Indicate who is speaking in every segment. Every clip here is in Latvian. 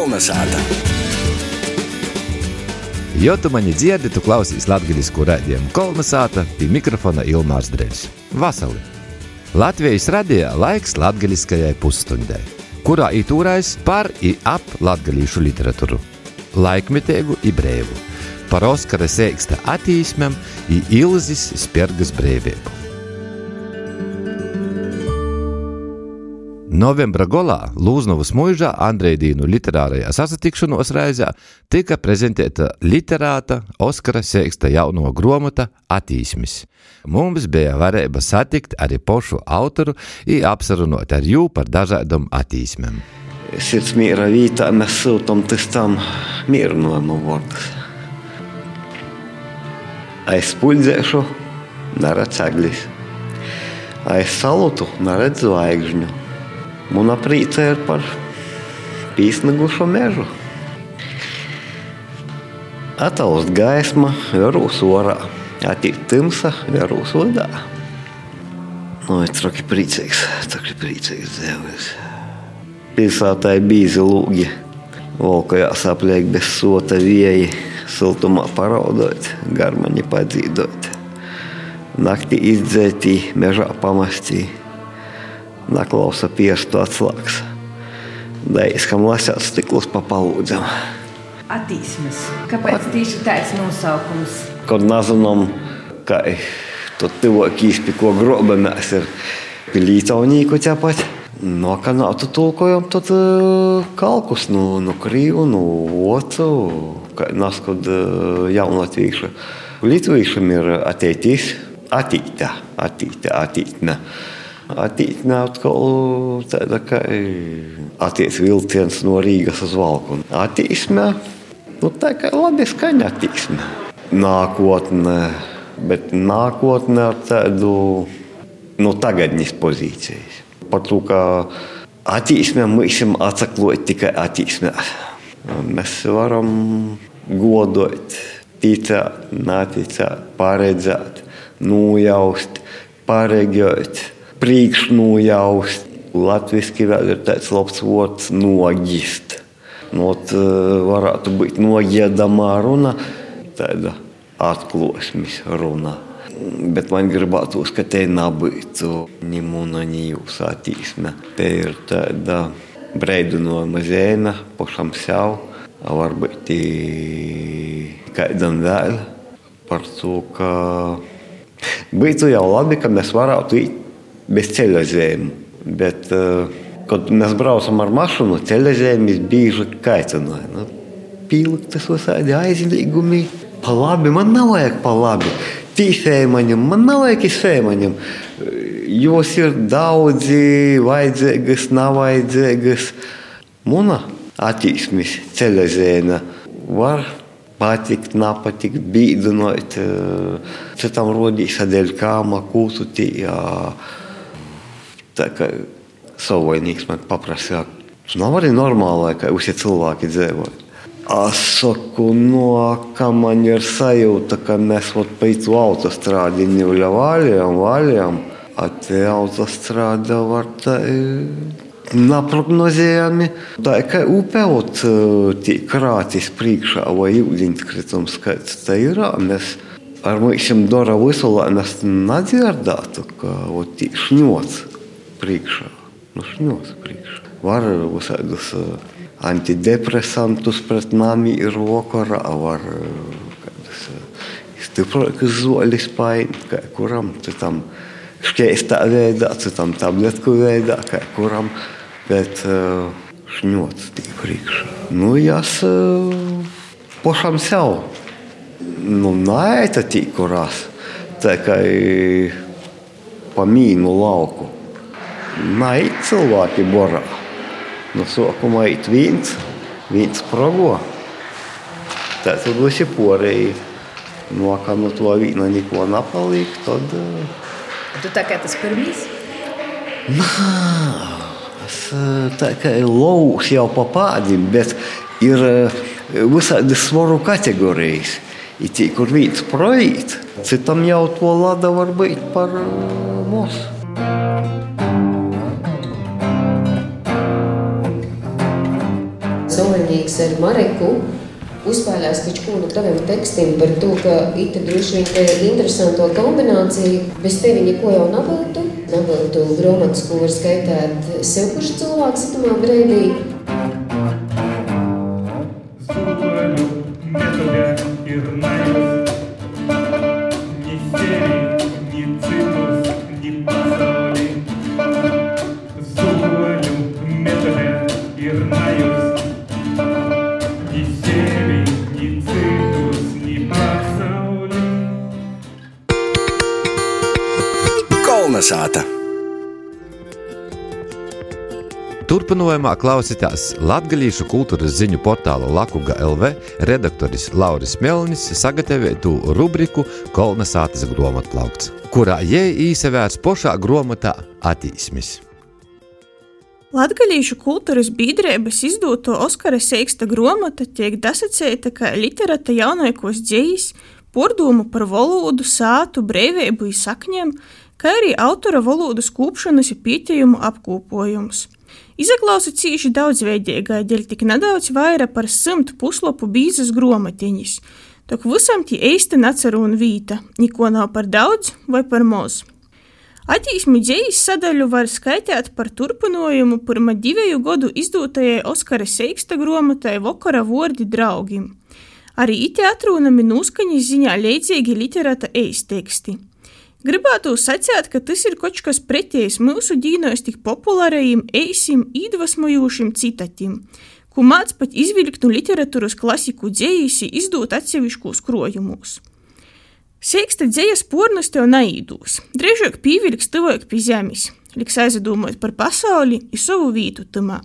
Speaker 1: Kolnesāta!
Speaker 2: Jo tu mani dzirdi, tu klausies latviešu raidījumu kolonizāta pie mikrofona Ilmārs Dreļs. Vasali! Latvijas radījā laiks latgaļiskajai pusstundai, kurā itūrais par i ap latgaļīšu literatūru, laikmetēgu i brēvu, par Oskara sēksta attīsmēm i Ilzis Spērgas brēvību. Novembra golā Lūznavas mūžā Andrejdīnu literārajā sasatikšanos reizē tika prezentēta literāta Oskara Sēksta jauno gromata attīsmis. Mums bija varēja satikt arī pošu autoru un apsarunot ar jū par dažādām attīsmēm.
Speaker 3: Sirds miera vietā mēs sūtām tam mierinojumu vārdus. Aiz puļdzēšu neredz eglis, aiz salutu neredz zvaigžņu. Muna prīca ir par pīsnagušo mežu. Ataust gaisma, vērūs orā, attīt timsa, vērūs vadā. Nu, es traki priecīgs, traki priecīgs dzīves. Pilsētā ir bīzi lūgi, valkojās apliek bez sota vieji, siltumā paraudot, garmaņi padzīdot. Naktī izdzētī, mežā pamastīja naklausa piestu atslēgas. Dēļas, kam lasāt stiklus pa palūdzam.
Speaker 4: Attīsmes. Kāpēc tieši tāds nosaukums?
Speaker 3: Kad nezinām, ka to tuvākīs, pie ko grobamies, ir pilītaunīku ķepat. No kā nav tu tulkojam, tad uh, kalkus no, no krīvu, no ocu, kā nas, kad uh, jaunatvīkšu. Litvīkšam ir attītīs, attīta, attīta, attītne. Attīstīja atkal tāda kā attieksmes vilciens no Rīgas uz Valku. Attīstīja, nu tā kā labi skaņa attīstīja. Nākotnē, bet nākotnē ar tādu no tagadnes pozīcijas. Par to, ka attīstība mums ir atsaklot tikai attīstībā. Mēs varam godot, ticēt, neticēt, paredzēt, nojaust, pareģot priekšnojaust. Latvijasiski vēl ir tāds labs vārds - nogist. Not, varētu būt nogiedamā runa, tāda atklāsmes runa. Bet man gribētos, ka te nebūtu ni mūna, ni jūsu attīstība. Te ir tāda brīdinājuma zīme pašam sev, varbūt kādam vēl par to, ka būtu jau labi, ka mēs varētu iet bez zīmēm. Bet, kad mēs braucam ar mašīnu, ceļa zīmes bieži kaitināja. Nu, Pīliktas visādi aizliegumi. Pa labi, man nav vajag pa labi. Tīsēmaņam, man nav vajag izsēmaņam. Jos ir daudzi, vajadzīgas, nav vajadzīgas. Muna attīsmes ceļa zīme var patikt, nepatikt, bīdinot. Citam rodīs, dēļ kāma, kūtu tījā. Tā kā savvainīgs man paprasīja, nav arī normāli, ka visi cilvēki dzīvo. Es saku, no kā man ir sajūta, ka mēs pēc autostrādi nevaļā vaļām, vaļām, a te autostrāda var tā neprognozējami. Tā kā upēt tie krātis priekšā vai ūdeņkritums skaits, tā ir, mēs ar mums dara visu, lai mēs nedzirdētu, ka tie šņots priekšā, nušņos priekšā. Var visādus uh, antidepresantus pret nami ir vakarą, var kādus uh, stiprākus zolis paint, kai kuram, tai tam škeistā veidā, tai tam tabletku veidā, kai kuram, bet uh, šņots tik priekšā. Nu, jas pašam sev. Nu, nē, tai tik kuras. Tā kā pamīnu lauku. Lauku. Nē, cilvēki borā. No sākuma ir viens, viens progo. Tad visi porēji. No kā no to vīna neko nepaliek, tad...
Speaker 4: Tu tā kā tas pirmīs?
Speaker 3: Nā, es tā kā laus jau pa pādim, bet ir visādi svaru kategorijas. Ir tie, kur viens projīt, citam jau to lada var būt par mūsu.
Speaker 1: Skolnieks ar Mareku uzspēlēs ko no taviem tekstiem par to, ka ita droši vien ir interesanto kombinācija. Bez tevi neko jau naviltu. Naviltu grāmatas, ko var skaitīt sev kurš cilvēks itamā brīdī.
Speaker 2: Kalnasāta. Turpinājumā klausītās Latvijas kultūras ziņu portāla Lakuga LV redaktoris Lauris Melnis sagatavotu rubriku Kolnesātas grāmatplaukts, kurā jēja īsevērts pošā grāmatā attīsmis.
Speaker 5: Latvijas kultūras biedrības izdoto Oskara Seiksta grāmata tiek dasacēta kā literāta jaunākos dzējas, pordomu par valodu, sātu, brīvību un sakņiem, kā arī autora valodas kūpšanas un pieķējumu apkopojums. Izaklausa cīši daudzveidīgai, dēļ tik nedaudz vairāk par simtu puslapu bīzes gromatiņas. Tok visam tie īsti necerūna vīta, neko nav par daudz vai par maz. Attīsmi dzējas sadaļu var skaitīt par turpinājumu pirmā divu gadu izdotajai Oskara Seiksta grāmatai Vokara vārdi draugiem. Arī ite atrunami noskaņas ziņā līdzīgi literāta eisteksti. Gribētu sacīt, ka tas ir kaut kas pretējs mūsu dīnos tik populārajiem, eisim, iedvesmojošiem citatiem, ko māc pat izvilkt no literatūras klasiku dzējisi izdot atsevišķos krojumus. Sēksta dzējas pornas tev naīdūs, drīzāk pīvilks tuvāk pie zemes, liks aizdomāt par pasauli un savu vītu tamā.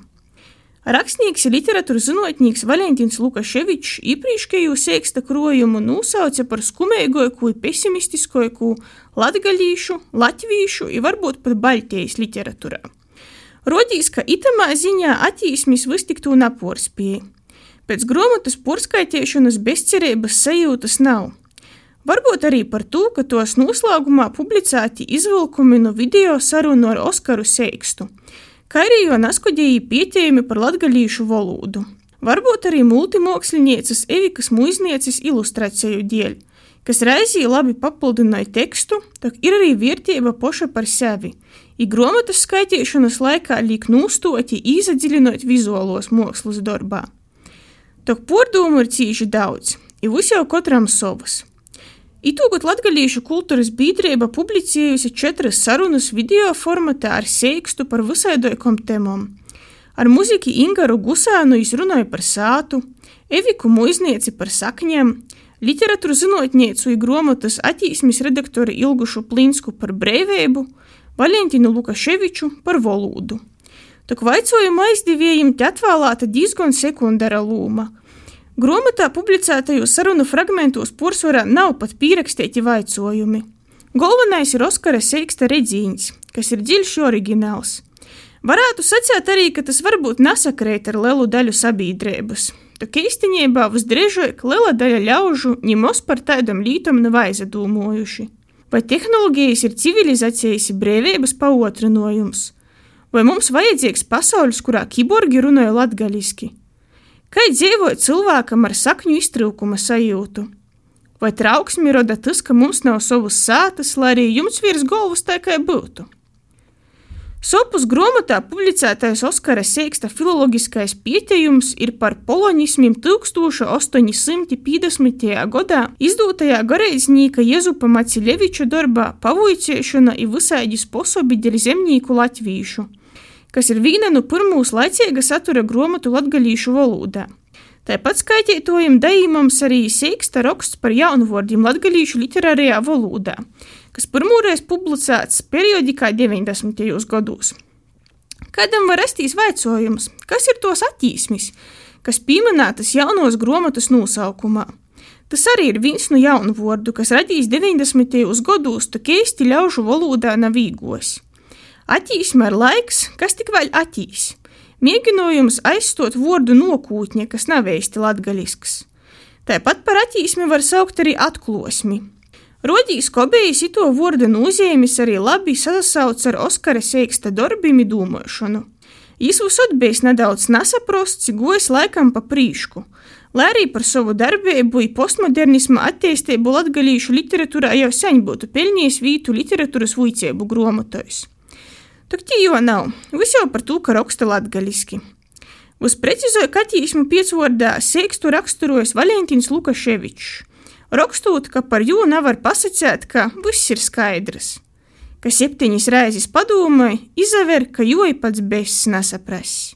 Speaker 5: Rakstnieks literatūras zinātnieks Valentīns Lukaševičs iepriekšējo sēksta krojumu nosauca par skumīgāko, pesimistiskāko latgaļīšu, latviešu un varbūt pat Baltijas literatūrā. Rodīs, ka itamā ziņā attīsmis vistiktu naporspēja. Pēc grāmatas porskaitiešanas bezcerības sajūtas nav. Varbūt arī par to, ka tos noslēgumā publicēti izvilkumi no video sarunu ar Oskaru Seikstu – kā arī jo naskuģēji pieķējumi par latgaļīšu valodu. Varbūt arī multimoksliniecas Evikas muiznieces ilustrāciju dēļ, kas reizī labi papildināja tekstu, tak ir arī vērtība poša par sevi. I grāmatas skaitīšanas laikā liek nūstoti īzadziļinot vizuālos mākslas darbā. Tok pordomu ir cīši daudz, i visi jau katram savas. Itūgot latgalīšu kultūras biedrība publicējusi četras sarunas video formatā ar sēkstu par visaidoikom temom. Ar muziku Ingaru Gusānu izrunāja par sātu, Eviku Muiznieci par sakņiem, literatūru zinotnieci un grāmatas attīsmes redaktori Ilgušu Plinsku par brīvību, Valentinu Lukaševiču par valodu. Tak vaicojumu aizdevējiem te atvēlēta diezgan sekundāra loma – Grāmatā publicētajos sarunu fragmentos porcelānā nav pat pierakstīti vaicojumi. Galvenais ir Oskara Seiksta redzīņš, kas ir dziļš oriģināls. Varētu sacīt arī, ka tas varbūt nesakrīt ar lielu daļu sabiedrības. Tā īstenībā visdrīzāk liela daļa ļaužu ņemos par tādam lītam nav aizdomājuši. Vai tehnoloģijas ir civilizācijas brīvības paotrinājums? Vai mums vajadzīgs pasaules, kurā kiborgi runāja latgaļiski? Kā dzīvot cilvēkam ar sakņu iztrūkuma sajūtu? Vai trauksmi rada tas, ka mums nav savas sātas, lai arī jums virs galvas tā kā būtu? Sopus grāmatā publicētais Oskara Seiksta filoloģiskais pieteikums ir par polonismiem 1850. gadā izdotajā garīdznieka Jezupa Maciļeviča darbā Pavoicēšana i visādi sposobi dēļ zemnieku latvīšu kas ir viena no pirmūs laicīga satura grāmatu latgaļīšu valodā. Tāpat skaitītojam dējumams arī sīksta raksts par jaunvārdiem latgaļīšu literārajā valodā, kas pirmoreiz publicēts periodikā 90. gados. Kādam var rasties vaicojums, kas ir tos attīsmis, kas pieminētas jaunos grāmatas nosaukumā. Tas arī ir viens no jaunu vārdu, kas radīs 90. gados, tā keisti ļaužu valodā nav īgos. Attīsme ir laiks, kas tik vēl attīs. Mēģinājums aizstot vārdu nokūtņa, kas nav īsti latgaļisks. Tāpat par attīsmi var saukt arī atklosmi. Rodīs Kobejs ito vārda nozīmes arī labi sasauc ar Oskara Seiksta darbimi domāšanu. Jis visot bijis nedaudz nesaprosts, gojis laikam pa prīšku, lai arī par savu darbību un postmodernismu attīstību latgalīšu literatūrā jau sen būtu pelnījis vītu literatūras vuicēbu gromotojs. Tak tī jau nav, viss jau par to, ka raksta latgaliski. Uz precizoju katīsmu piecvordā sēkstu raksturojas Valentīns Lukaševičs, rakstot, ka par jū nevar pasakāt, ka viss ir skaidrs ka septiņas reizes padomāja, izaver, ka joja pats beigas nesaprast.